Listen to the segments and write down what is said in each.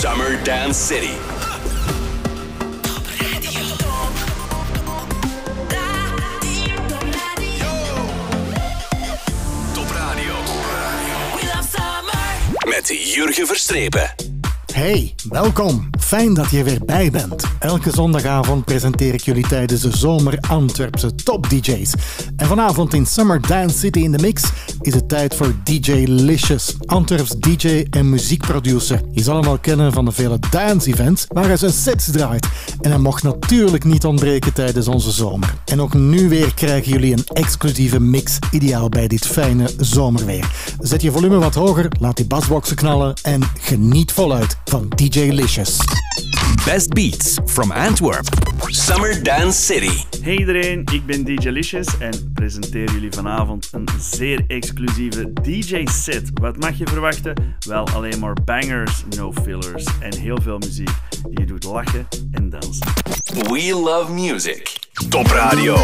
Summer Dance City. Top Radio. Met Jurgen Verstrepen. Hey, welkom. Fijn dat je weer bij bent. Elke zondagavond presenteer ik jullie tijdens de zomer Antwerpse top DJ's. En vanavond in Summer Dance City in the Mix is het tijd voor DJ Licious, Antwerps DJ en muziekproducer. Je zal hem al kennen van de vele dance-events waar hij zijn sets draait. En hij mocht natuurlijk niet ontbreken tijdens onze zomer. En ook nu weer krijgen jullie een exclusieve mix, ideaal bij dit fijne zomerweer. Zet je volume wat hoger, laat die basboxen knallen en geniet voluit van DJ Licious. Best Beats from Antwerp. Summer Dance City. Hey iedereen, ik ben DJ Licious en presenteer jullie vanavond een zeer exclusieve DJ-set. Wat mag je verwachten? Wel alleen maar bangers, no fillers en heel veel muziek die je doet lachen en dansen. We love music. Top Radio.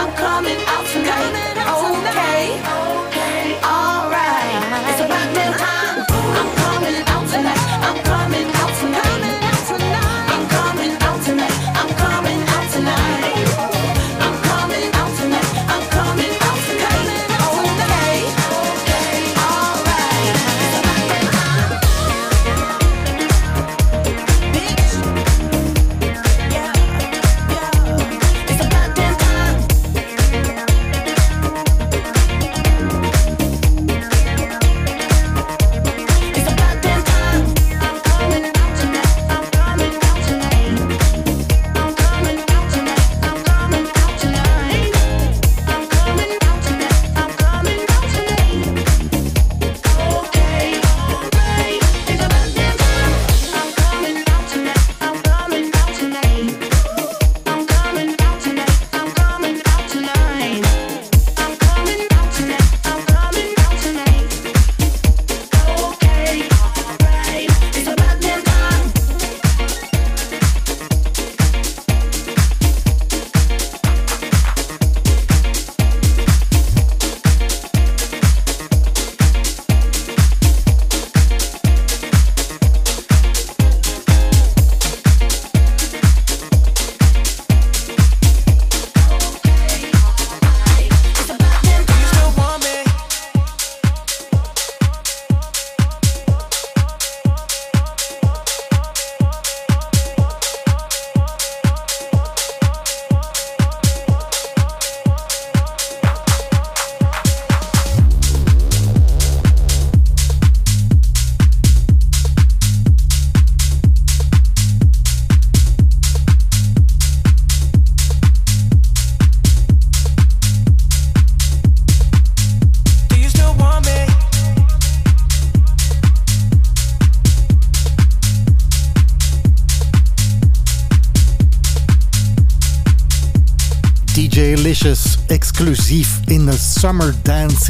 I'm coming out tonight.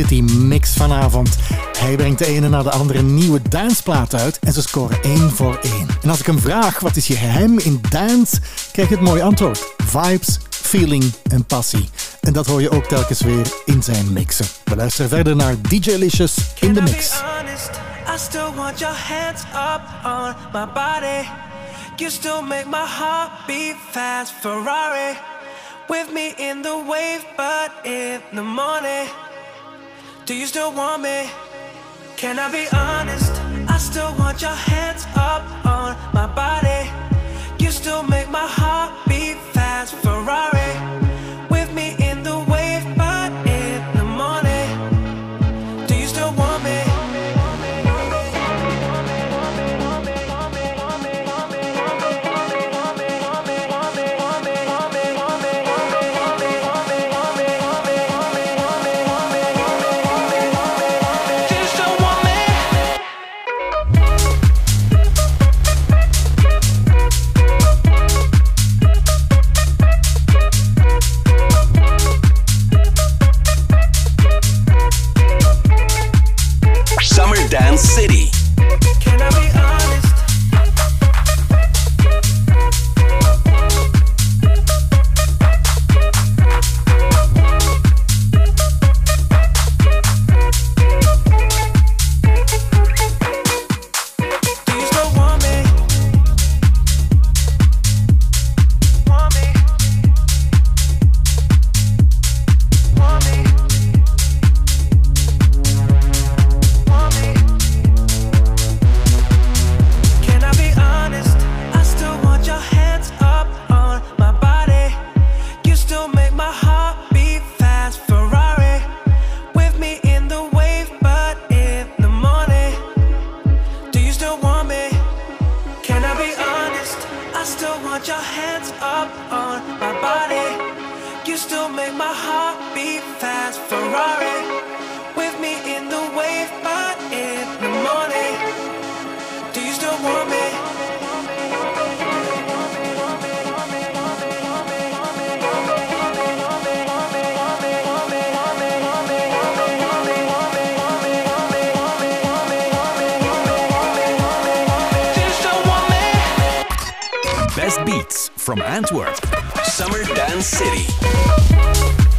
City Mix vanavond. Hij brengt de ene na de andere nieuwe danceplaat uit en ze scoren één voor één. En als ik hem vraag wat is je geheim in dance, krijg ik het mooie antwoord. Vibes, feeling en passie. En dat hoor je ook telkens weer in zijn mixen. We luisteren verder naar DJ Licious in de mix. You still make my heart beat fast, Ferrari. With me in the wave, but in the morning. Do you still want me? Can I be honest? I still want your hands up on my body. You still make my heart beat fast, Ferrari. From Antwerp. Summer Dance City.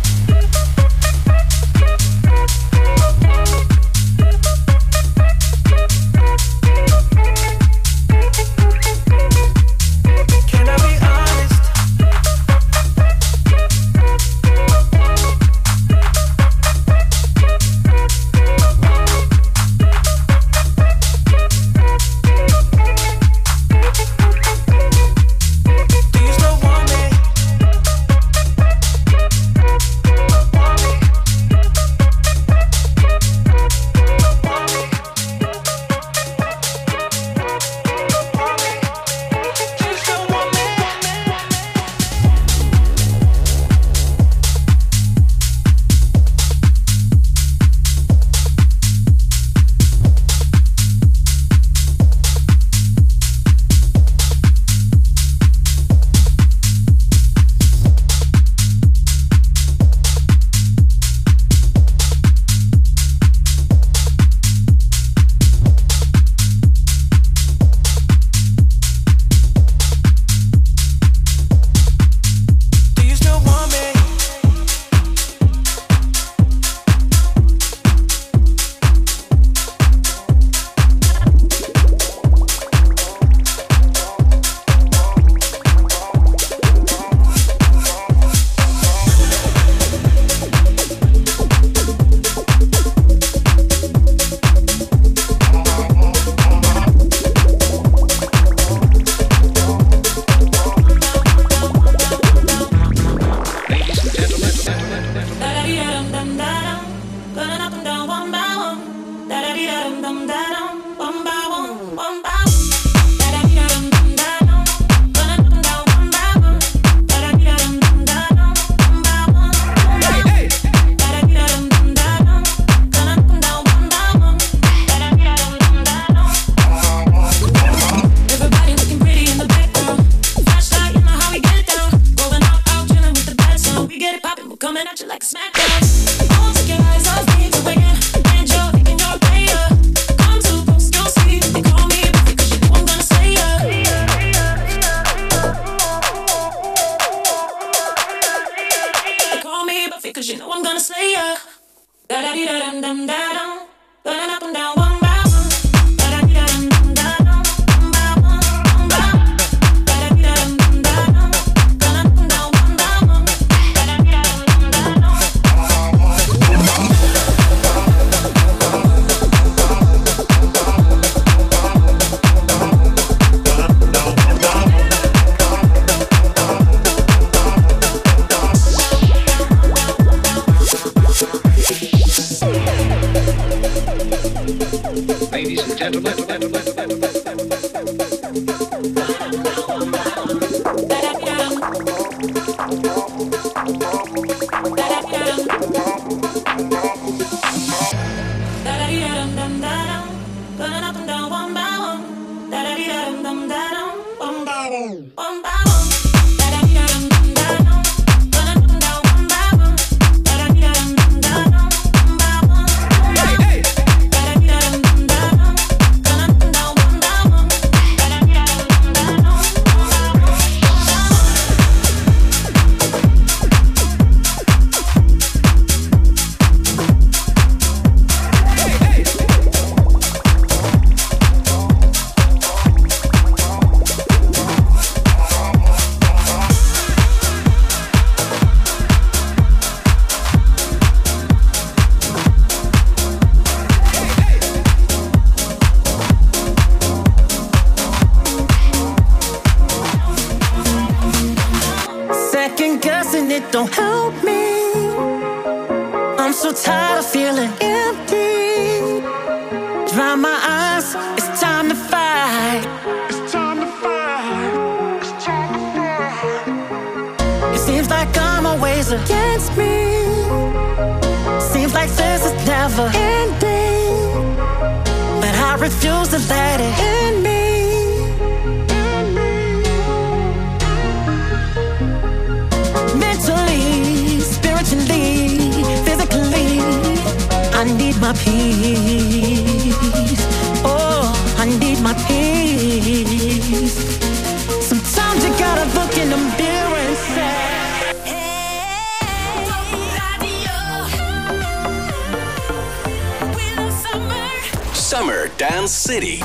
Summer Dance City.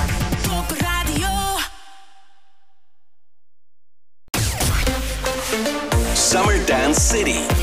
Radio. Summer Dance City.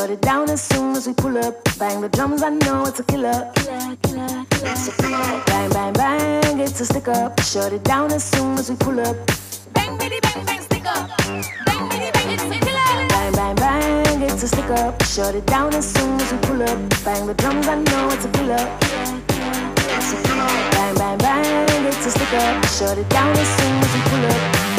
Shut it down as soon as we pull up. Bang the drums, I know it's a killer. Killer, killer, killer. Bang, bang, bang, it's a stick up. Shut it down as soon as we pull up. Bang, bitty, bang, bang, stick up. Bang, bitty, bang, it's a killer. Bang, bang, bang, it's a stick up. Shut it down as soon as we pull up. Bang the drums, I know it's a killer. Bang, bang, bang, it's a stick up. Shut it down as soon as we pull up.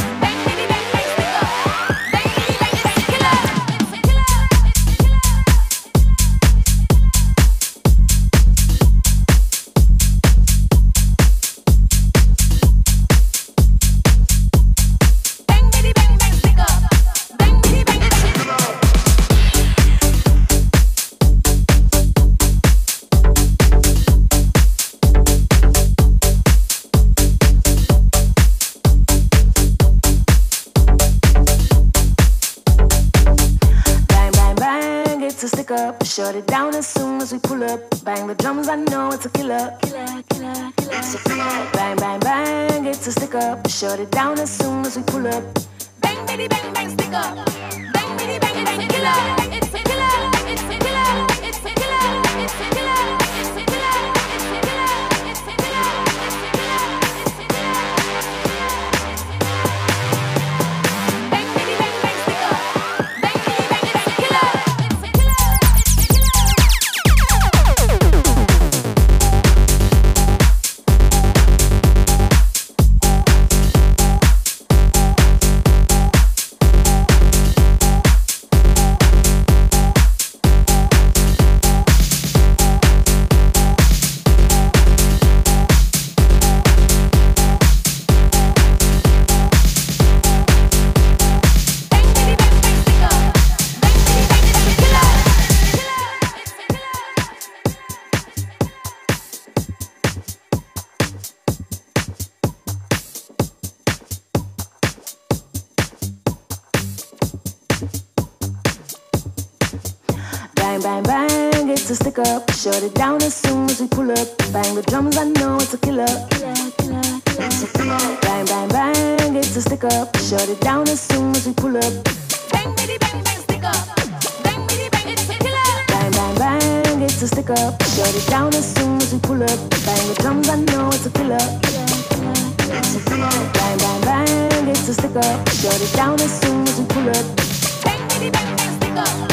Shut it down as soon as we pull up. Bang the drums, I know it's a killer. Killer, killer, killer. Bang, bang, bang, it's a stick up. Shut it down as soon as we pull up. Bang, bitty, bang, bang, stick up. Bang, bitty, bang, a killer. It's a killer. It's a killer. It's a killer. It's a killer. Stick up. Shut it down as soon as we pull up. Bang the drums, I know it's a killer. Bang, bang, bang, it's a stick up. Shut it down as soon as we pull up. Bang, bitty, bang, bang, stick up. Bang, bitty, bang, it's a killer. Bang, bang, bang, it's a stick up. Shut it down as soon as we pull up. Bang the drums, I know it's a killer. Bang, bang, bang, it's a stick up. Shut it down as soon as we pull up. Bang, bitty, bang, bang, stick up.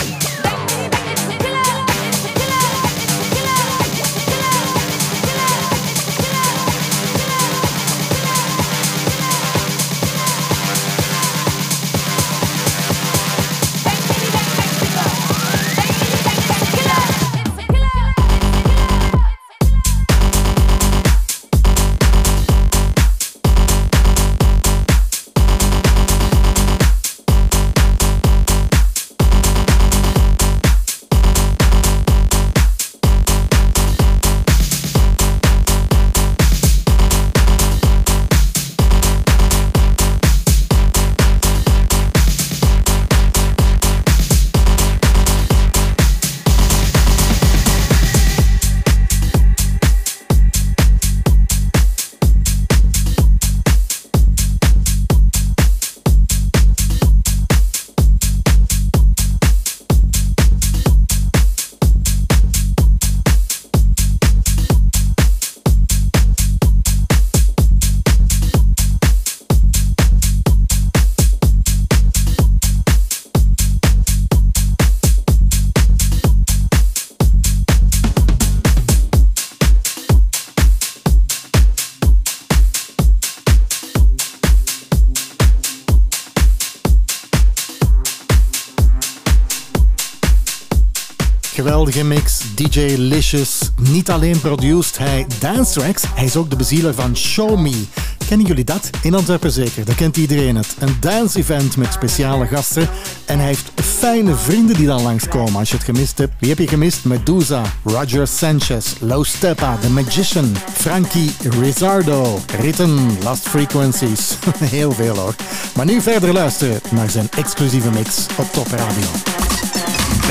Geweldige mix, DJ Licious. Niet alleen produced hij dance tracks, hij is ook de bezieler van Show Me. Kennen jullie dat? In Antwerpen zeker, daar kent iedereen het. Een dance-event met speciale gasten. En hij heeft fijne vrienden die dan langskomen als je het gemist hebt. Wie heb je gemist? Medusa, Roger Sanchez, Low Steppa, The Magician, Frankie Rizzardo, Ritten, Last Frequencies. Heel veel hoor. Maar nu verder luisteren naar zijn exclusieve mix op Top Radio.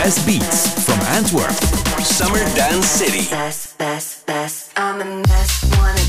Best beats Antwerp. Summer Dance City. Best, best, best. I'm a mess. Wanna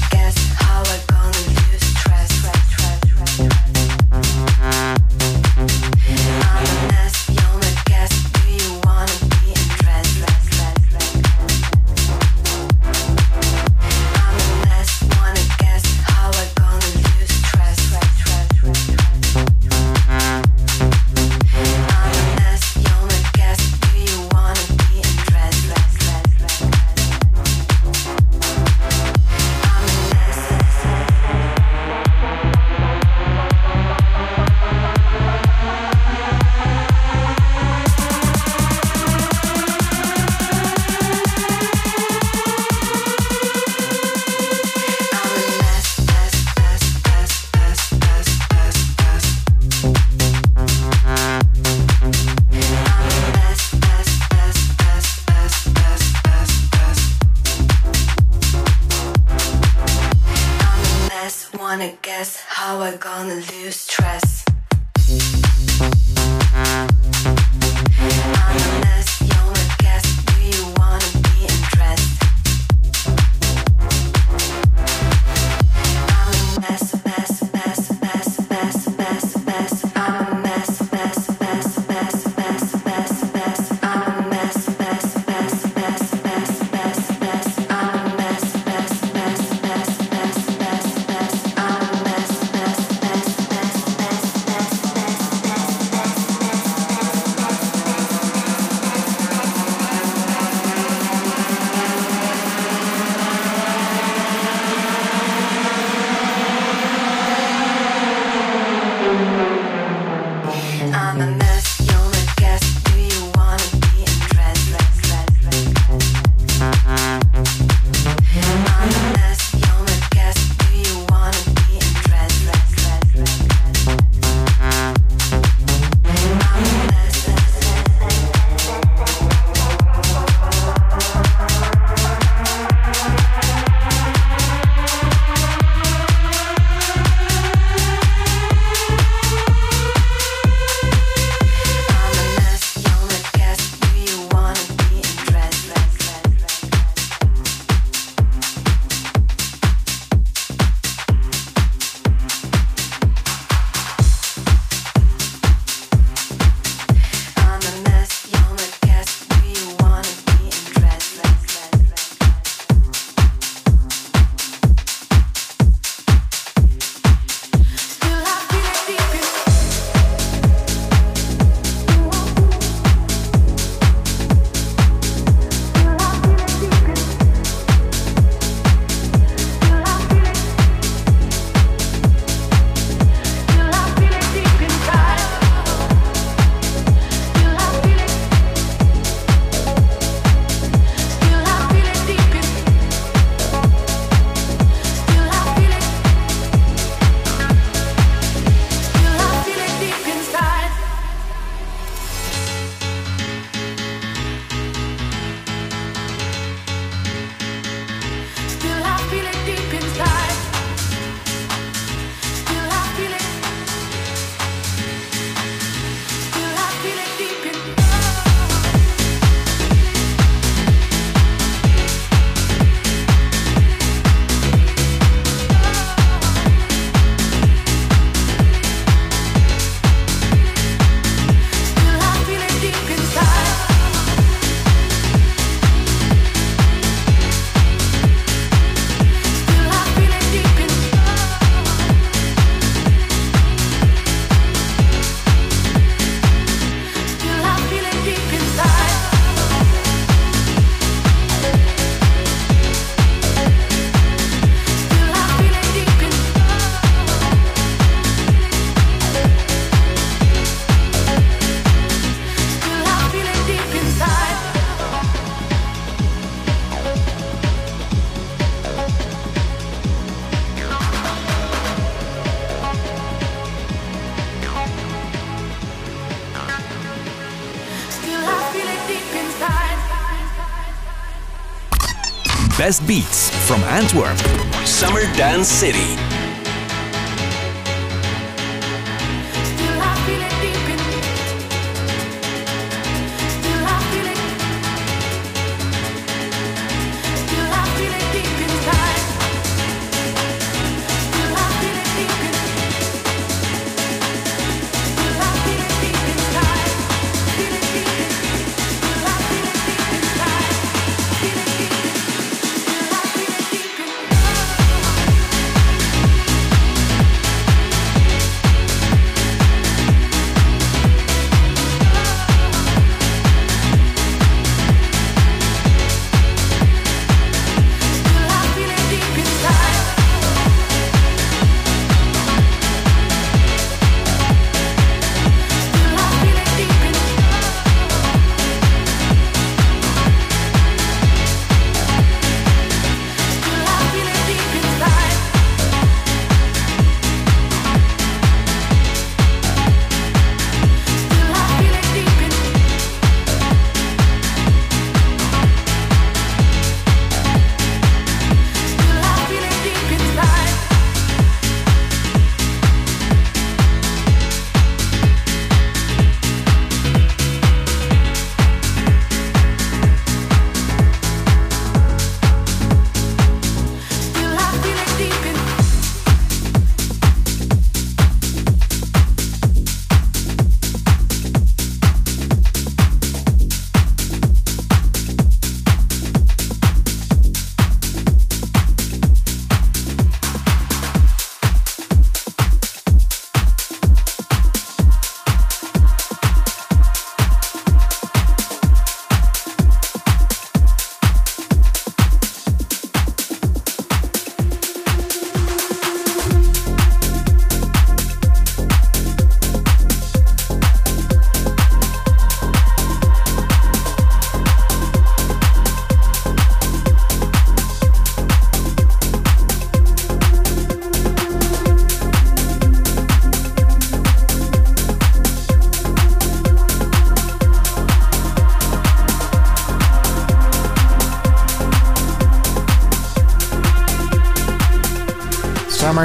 best beats from Antwerp, Summer Dance City.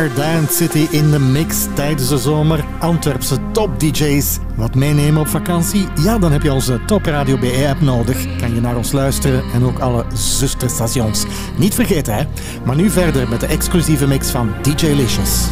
Bar Dance City in de mix tijdens de zomer. Antwerpse top DJ's. Wat meenemen op vakantie? Ja, dan heb je onze Top Radio BE-app nodig. Kan je naar ons luisteren en ook alle zusterstations. Niet vergeten, hè? Maar nu verder met de exclusieve mix van DJ Licious.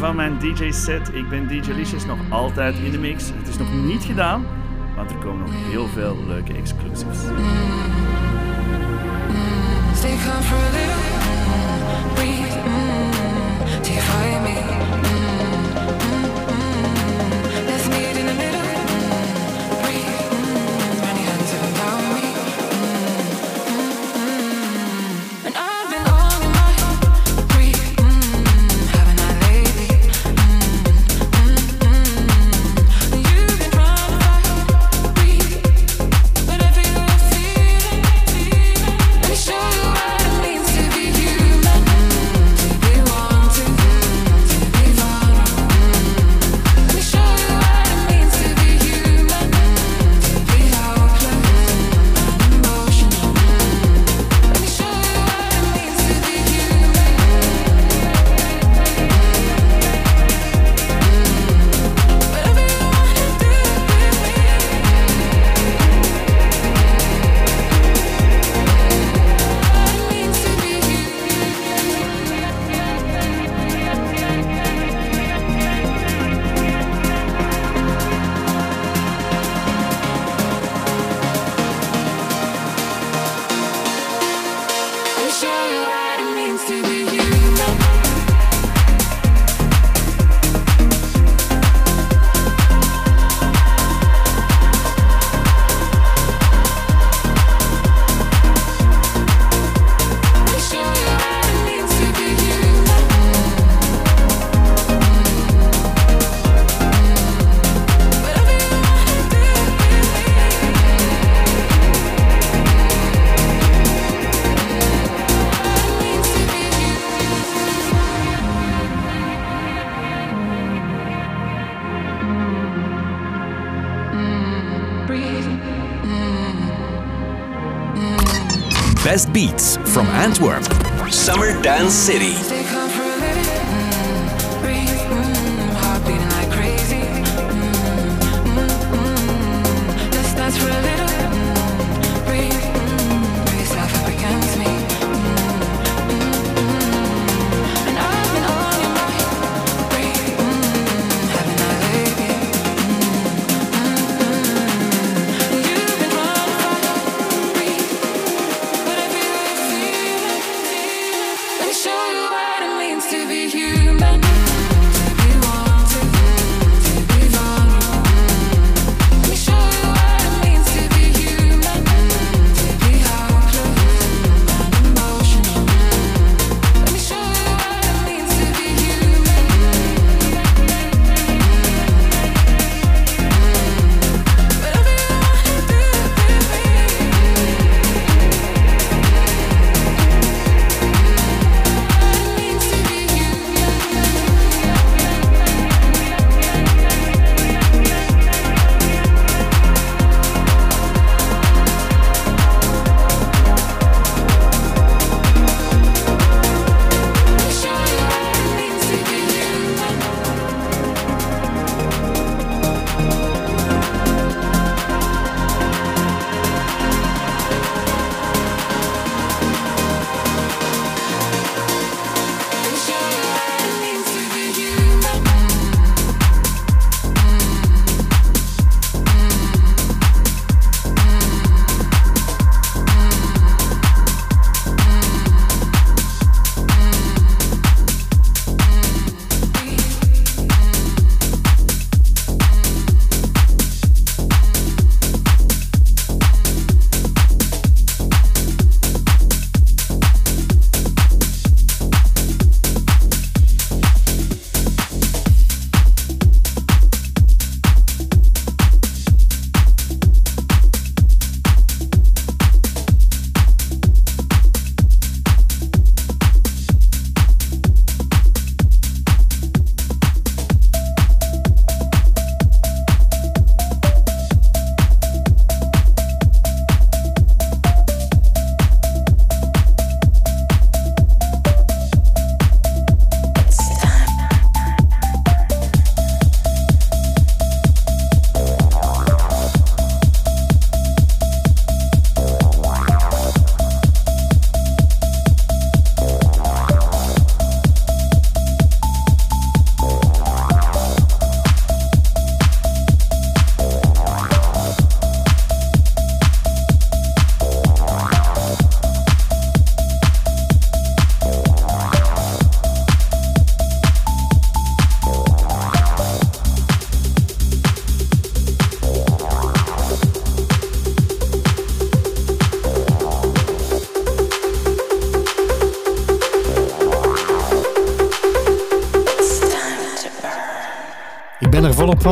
van mijn DJ-set. Ik ben DJ Licious nog altijd in de mix. Het is nog niet gedaan, want er komen nog heel veel leuke exclusives. Mm. Mm. best beats from Antwerp, Summer Dance City.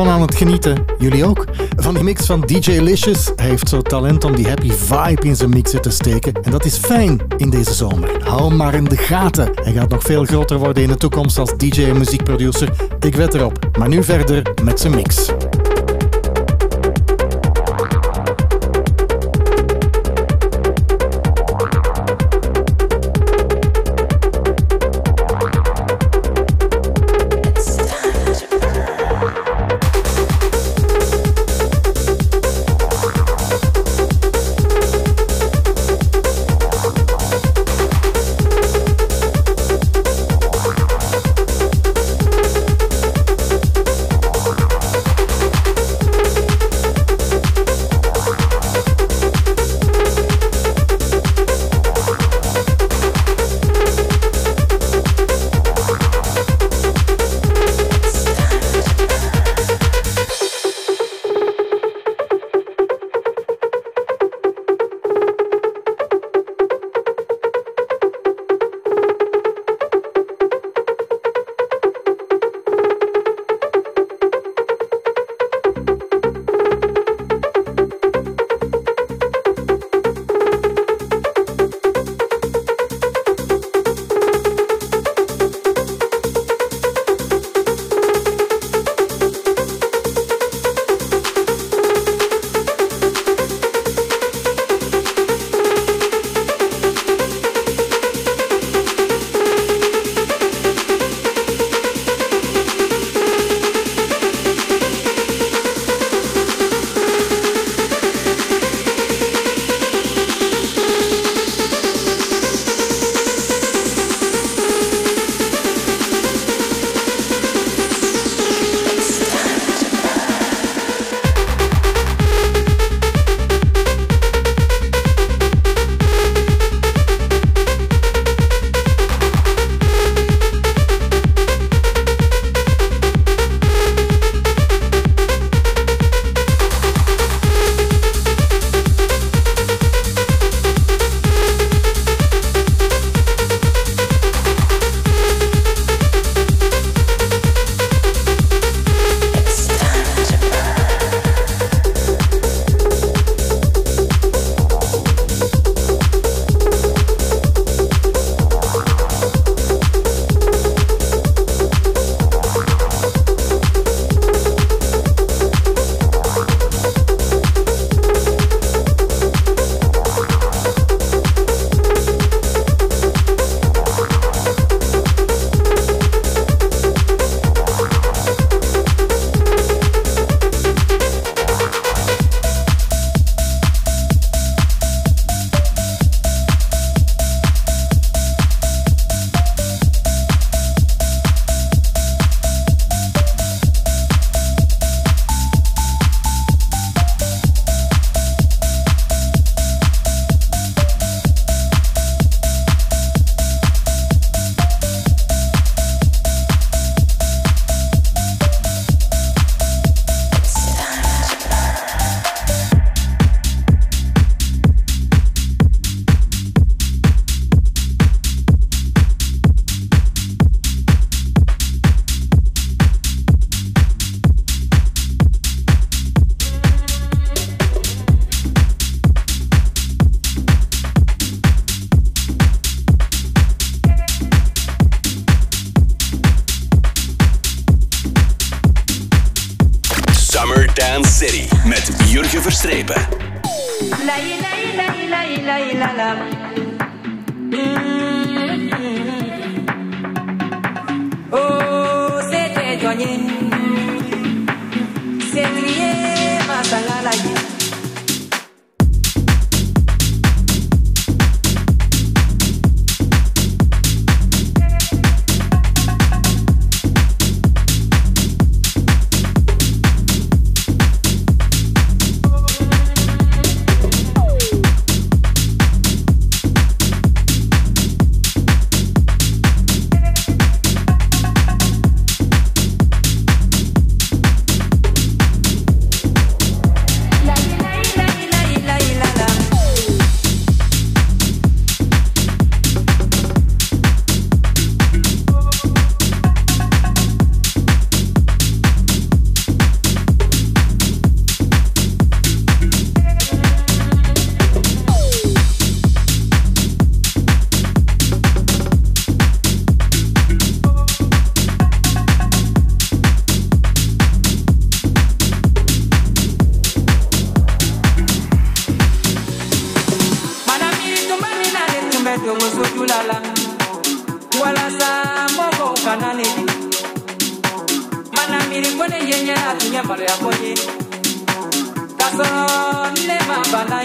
Van aan het genieten. Jullie ook? Van die mix van DJ Licious. Hij heeft zo talent om die happy vibe in zijn mixen te steken. En dat is fijn in deze zomer. Hou hem maar in de gaten. Hij gaat nog veel groter worden in de toekomst als DJ en muziekproducer. Ik wed erop. Maar nu verder met zijn mix. onye mara ya onye kasọrọ nne m abala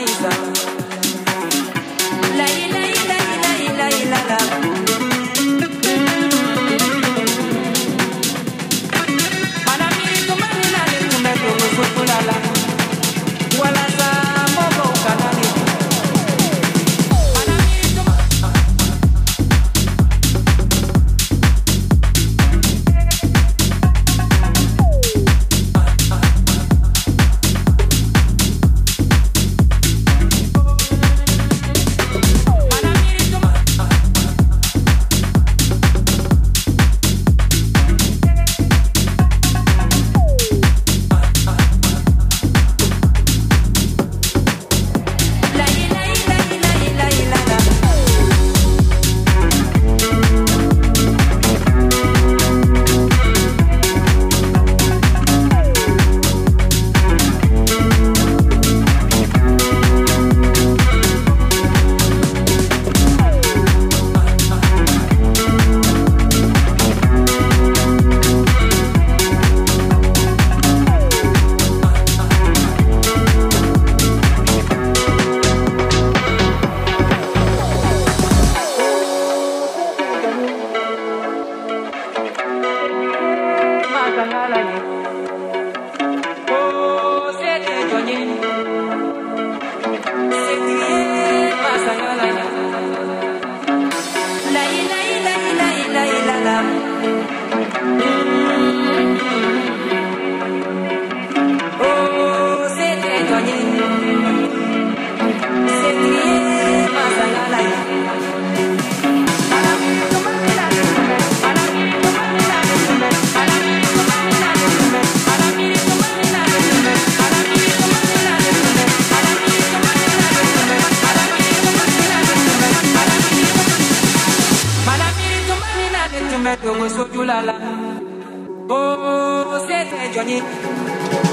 krijg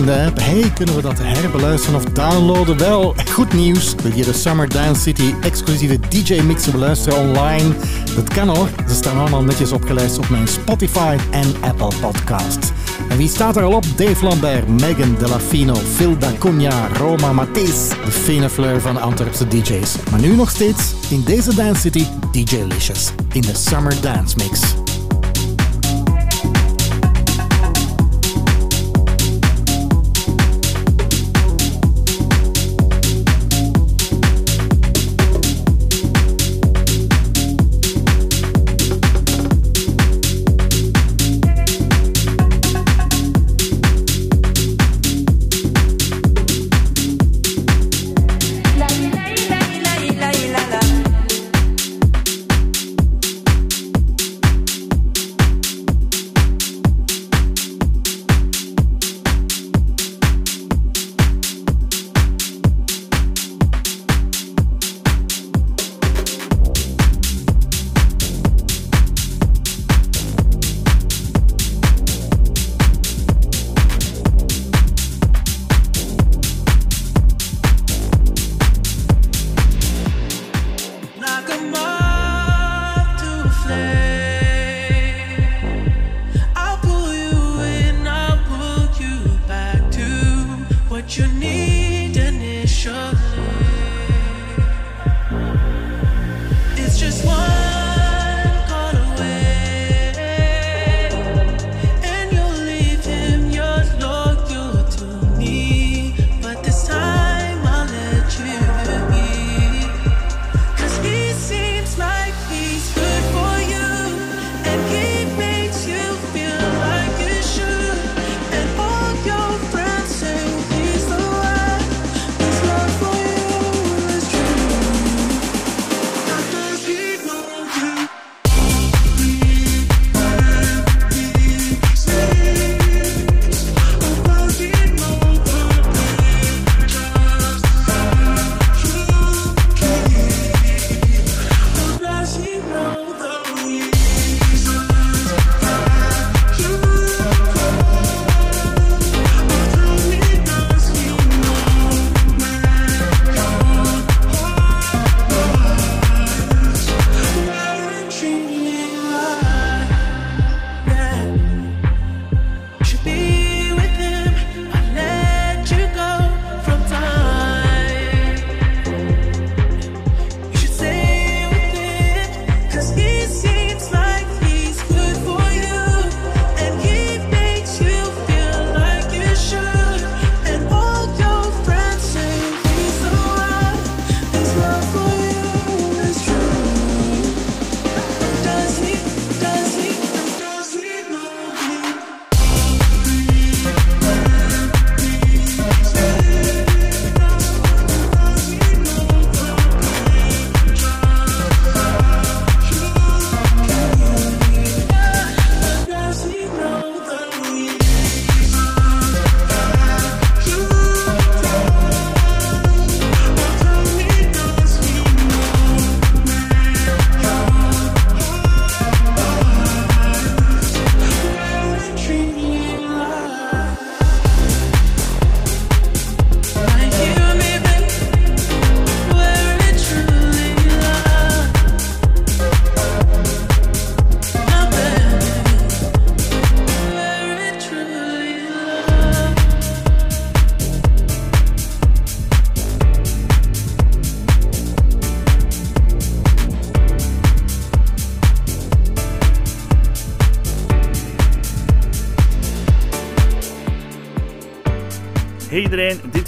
in de app: hey, kunnen we dat herbeluisteren of downloaden? Wel, goed nieuws. Wil je de Summer Dance City exclusieve DJ-mixen beluisteren online? Dat kan hoor. Ze staan allemaal netjes opgelijst op mijn Spotify en Apple Podcast. En wie staat er al op? Dave Lambert, Megan Delafino, Phil D'Acunha, Roma Matisse, de fine fleur van de Antwerpse DJ's. Maar nu nog steeds in deze Dance City DJ Licious in de Summer Dance Mix.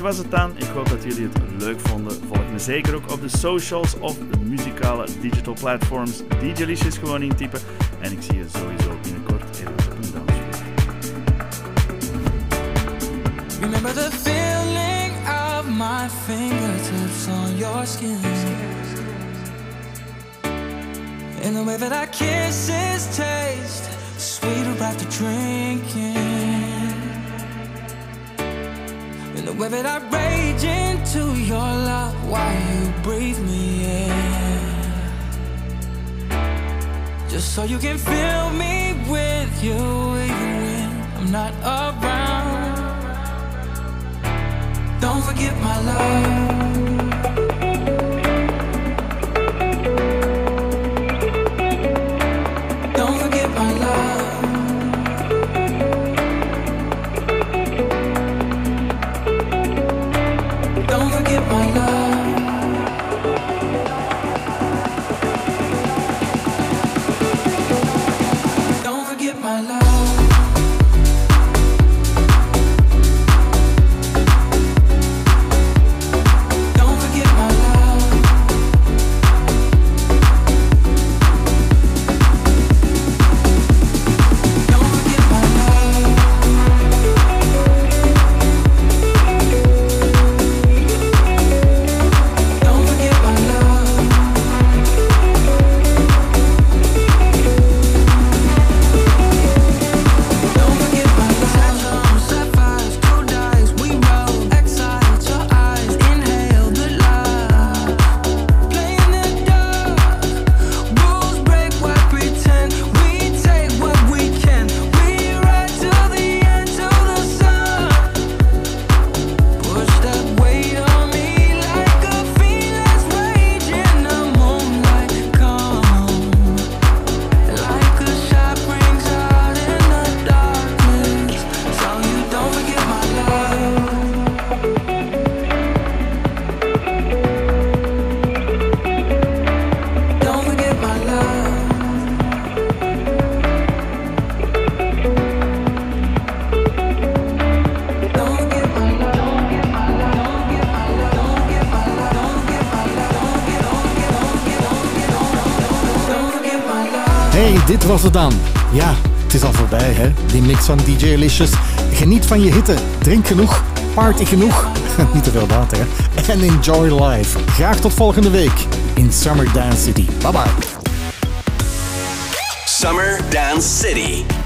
Was het dan. Ik hoop dat jullie het leuk vonden. Volg me zeker ook op de socials of de muzikale digital platforms. DJ Licious gewoon intypen. En ik zie je sowieso binnenkort ergens op een dansvloer. Remember the feeling of my fingertips on your skin. In the way that our kisses taste sweeter after drinking. The way that I rage into your love while you breathe me in. Just so you can fill me with you even when I'm not around. Don't forget my love. Was dan. Ja, het is al voorbij, hè? Die mix van DJ Licious. Geniet van je hitte. Drink genoeg. Party genoeg. Niet te veel water, hè? En enjoy life. Graag tot volgende week in Summer Dance City. Bye bye. Summer Dance City.